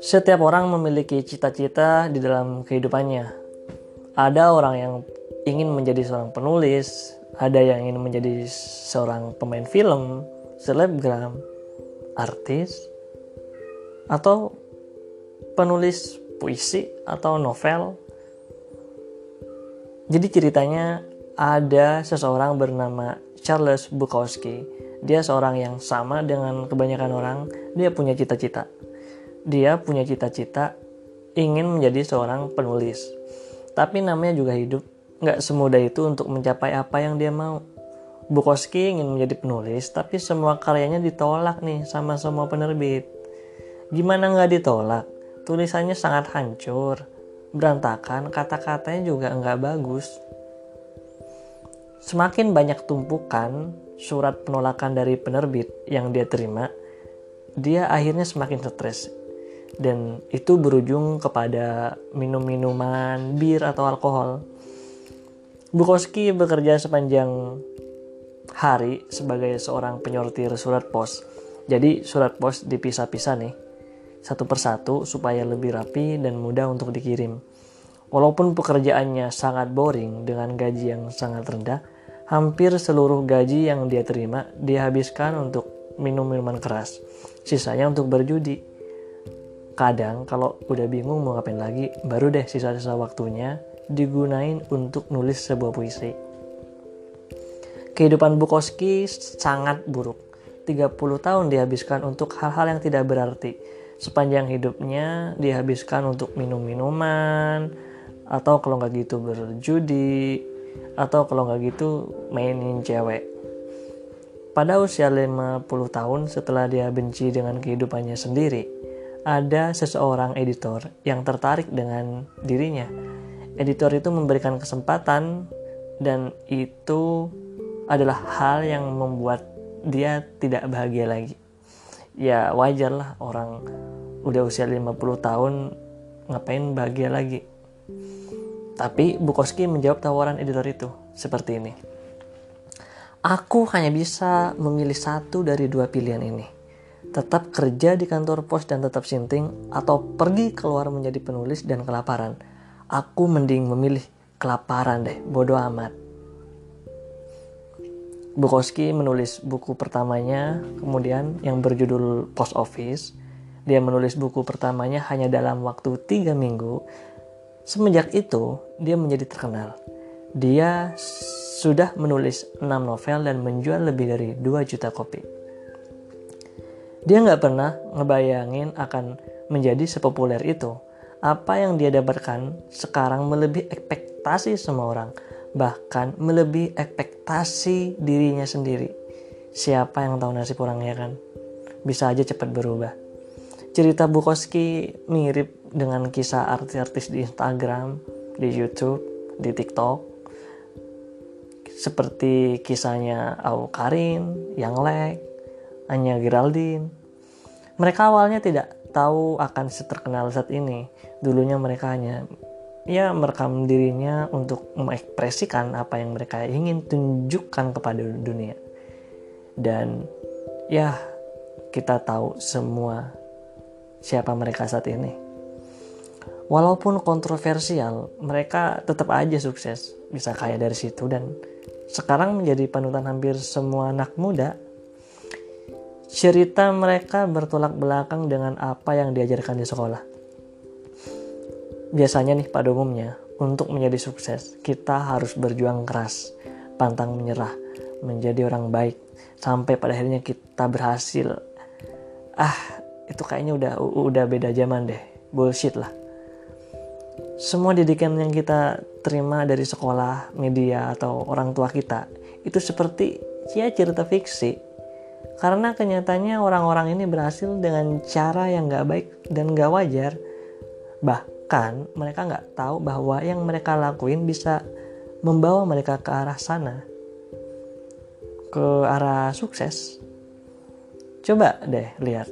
Setiap orang memiliki cita-cita di dalam kehidupannya. Ada orang yang ingin menjadi seorang penulis, ada yang ingin menjadi seorang pemain film, selebgram, artis, atau penulis puisi atau novel. Jadi ceritanya ada seseorang bernama Charles Bukowski. Dia seorang yang sama dengan kebanyakan orang, dia punya cita-cita. Dia punya cita-cita ingin menjadi seorang penulis. Tapi namanya juga hidup, nggak semudah itu untuk mencapai apa yang dia mau. Bukowski ingin menjadi penulis, tapi semua karyanya ditolak nih sama semua penerbit. Gimana nggak ditolak? tulisannya sangat hancur, berantakan, kata-katanya juga nggak bagus. Semakin banyak tumpukan surat penolakan dari penerbit yang dia terima, dia akhirnya semakin stres. Dan itu berujung kepada minum-minuman, bir atau alkohol. Bukowski bekerja sepanjang hari sebagai seorang penyortir surat pos. Jadi surat pos dipisah-pisah nih satu persatu supaya lebih rapi dan mudah untuk dikirim. Walaupun pekerjaannya sangat boring dengan gaji yang sangat rendah, hampir seluruh gaji yang dia terima dihabiskan untuk minum minuman keras. Sisanya untuk berjudi. Kadang kalau udah bingung mau ngapain lagi, baru deh sisa-sisa waktunya digunain untuk nulis sebuah puisi. Kehidupan Bukowski sangat buruk. 30 tahun dihabiskan untuk hal-hal yang tidak berarti sepanjang hidupnya dihabiskan untuk minum minuman atau kalau nggak gitu berjudi atau kalau nggak gitu mainin cewek. Pada usia 50 tahun setelah dia benci dengan kehidupannya sendiri, ada seseorang editor yang tertarik dengan dirinya. Editor itu memberikan kesempatan dan itu adalah hal yang membuat dia tidak bahagia lagi ya wajar lah orang udah usia 50 tahun ngapain bahagia lagi tapi Bukowski menjawab tawaran editor itu seperti ini aku hanya bisa memilih satu dari dua pilihan ini tetap kerja di kantor pos dan tetap sinting atau pergi keluar menjadi penulis dan kelaparan aku mending memilih kelaparan deh bodoh amat Bukowski menulis buku pertamanya kemudian yang berjudul Post Office. Dia menulis buku pertamanya hanya dalam waktu tiga minggu. Semenjak itu, dia menjadi terkenal. Dia sudah menulis 6 novel dan menjual lebih dari 2 juta kopi. Dia nggak pernah ngebayangin akan menjadi sepopuler itu. Apa yang dia dapatkan sekarang melebihi ekspektasi semua orang bahkan melebihi ekspektasi dirinya sendiri. Siapa yang tahu nasib orangnya kan? Bisa aja cepat berubah. Cerita Bukowski mirip dengan kisah artis-artis di Instagram, di YouTube, di TikTok. Seperti kisahnya Au Karin, Yang Lek, Anya Geraldine. Mereka awalnya tidak tahu akan seterkenal saat ini. Dulunya mereka hanya ya merekam dirinya untuk mengekspresikan apa yang mereka ingin tunjukkan kepada dunia dan ya kita tahu semua siapa mereka saat ini. Walaupun kontroversial mereka tetap aja sukses. Bisa kaya dari situ. Dan sekarang menjadi panutan hampir semua anak muda cerita mereka bertolak belakang dengan apa yang diajarkan di sekolah. Biasanya nih pada umumnya, untuk menjadi sukses, kita harus berjuang keras, pantang menyerah, menjadi orang baik, sampai pada akhirnya kita berhasil. Ah, itu kayaknya udah udah beda zaman deh, bullshit lah. Semua didikan yang kita terima dari sekolah, media, atau orang tua kita, itu seperti ya cerita fiksi. Karena kenyataannya orang-orang ini berhasil dengan cara yang gak baik dan gak wajar. Bah, bahkan mereka nggak tahu bahwa yang mereka lakuin bisa membawa mereka ke arah sana ke arah sukses coba deh lihat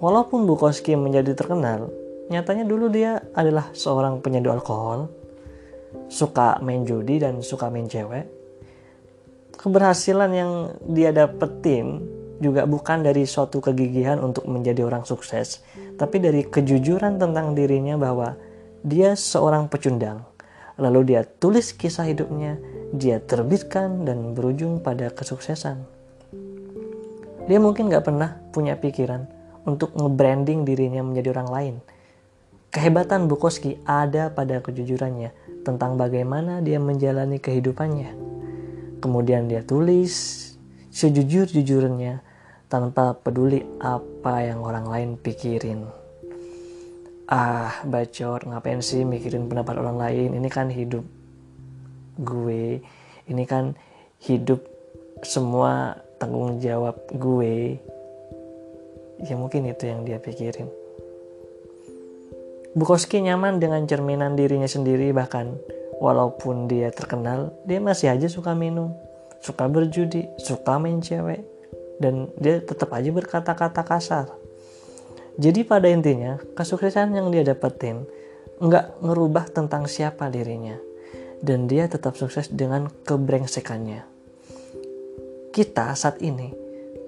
walaupun Bukowski menjadi terkenal nyatanya dulu dia adalah seorang penyeduh alkohol suka main judi dan suka main cewek keberhasilan yang dia dapetin juga bukan dari suatu kegigihan untuk menjadi orang sukses, tapi dari kejujuran tentang dirinya bahwa dia seorang pecundang. Lalu dia tulis kisah hidupnya, dia terbitkan dan berujung pada kesuksesan. Dia mungkin gak pernah punya pikiran untuk nge-branding dirinya menjadi orang lain. Kehebatan Bukowski ada pada kejujurannya tentang bagaimana dia menjalani kehidupannya. Kemudian dia tulis sejujur-jujurnya tanpa peduli apa yang orang lain pikirin. Ah, bacot, ngapain sih mikirin pendapat orang lain? Ini kan hidup gue. Ini kan hidup semua tanggung jawab gue. Ya mungkin itu yang dia pikirin. Bukowski nyaman dengan cerminan dirinya sendiri bahkan walaupun dia terkenal, dia masih aja suka minum, suka berjudi, suka main cewek, dan dia tetap aja berkata-kata kasar. Jadi pada intinya, kesuksesan yang dia dapetin nggak ngerubah tentang siapa dirinya. Dan dia tetap sukses dengan kebrengsekannya. Kita saat ini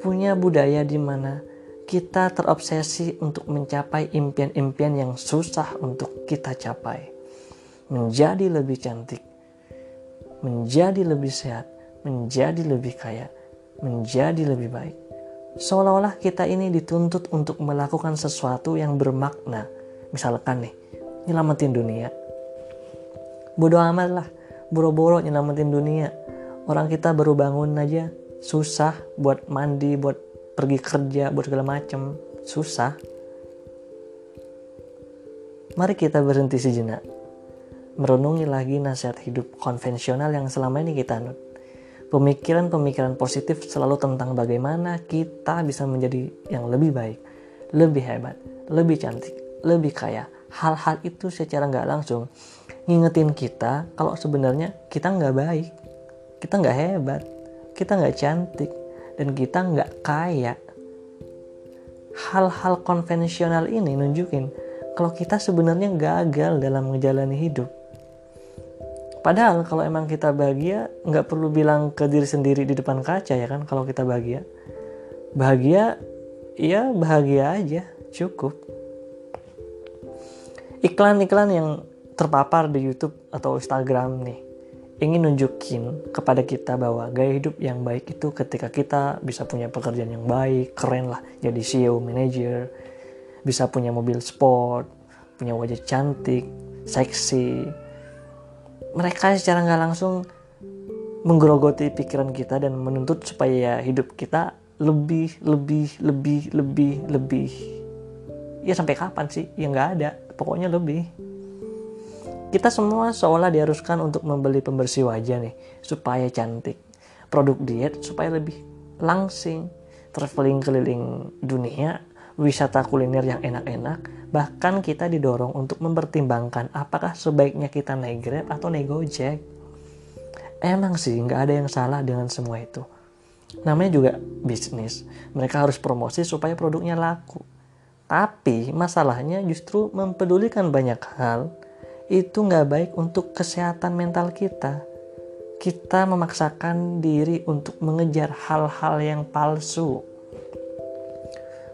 punya budaya di mana kita terobsesi untuk mencapai impian-impian yang susah untuk kita capai. Menjadi lebih cantik, menjadi lebih sehat, menjadi lebih kaya, menjadi lebih baik. Seolah-olah kita ini dituntut untuk melakukan sesuatu yang bermakna. Misalkan nih, nyelamatin dunia. Bodoh amat lah, boro-boro nyelamatin dunia. Orang kita baru bangun aja, susah buat mandi, buat pergi kerja, buat segala macem. Susah. Mari kita berhenti sejenak. Merenungi lagi nasihat hidup konvensional yang selama ini kita anut pemikiran-pemikiran positif selalu tentang bagaimana kita bisa menjadi yang lebih baik, lebih hebat, lebih cantik, lebih kaya. Hal-hal itu secara nggak langsung ngingetin kita kalau sebenarnya kita nggak baik, kita nggak hebat, kita nggak cantik, dan kita nggak kaya. Hal-hal konvensional ini nunjukin kalau kita sebenarnya gagal dalam menjalani hidup Padahal kalau emang kita bahagia, nggak perlu bilang ke diri sendiri di depan kaca ya kan kalau kita bahagia. Bahagia, ya bahagia aja, cukup. Iklan-iklan yang terpapar di YouTube atau Instagram nih, ingin nunjukin kepada kita bahwa gaya hidup yang baik itu ketika kita bisa punya pekerjaan yang baik, keren lah, jadi CEO, manager, bisa punya mobil sport, punya wajah cantik, seksi, mereka secara nggak langsung menggerogoti pikiran kita dan menuntut supaya hidup kita lebih lebih lebih lebih lebih. Ya sampai kapan sih? Ya nggak ada. Pokoknya lebih kita semua seolah diharuskan untuk membeli pembersih wajah nih supaya cantik produk diet supaya lebih langsing traveling keliling dunia wisata kuliner yang enak-enak Bahkan kita didorong untuk mempertimbangkan apakah sebaiknya kita naik Grab atau naik Gojek. Emang sih nggak ada yang salah dengan semua itu. Namanya juga bisnis. Mereka harus promosi supaya produknya laku. Tapi masalahnya justru mempedulikan banyak hal itu nggak baik untuk kesehatan mental kita. Kita memaksakan diri untuk mengejar hal-hal yang palsu.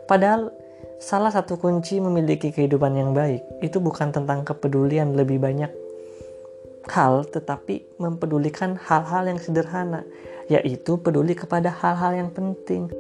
Padahal Salah satu kunci memiliki kehidupan yang baik itu bukan tentang kepedulian lebih banyak hal, tetapi mempedulikan hal-hal yang sederhana, yaitu peduli kepada hal-hal yang penting.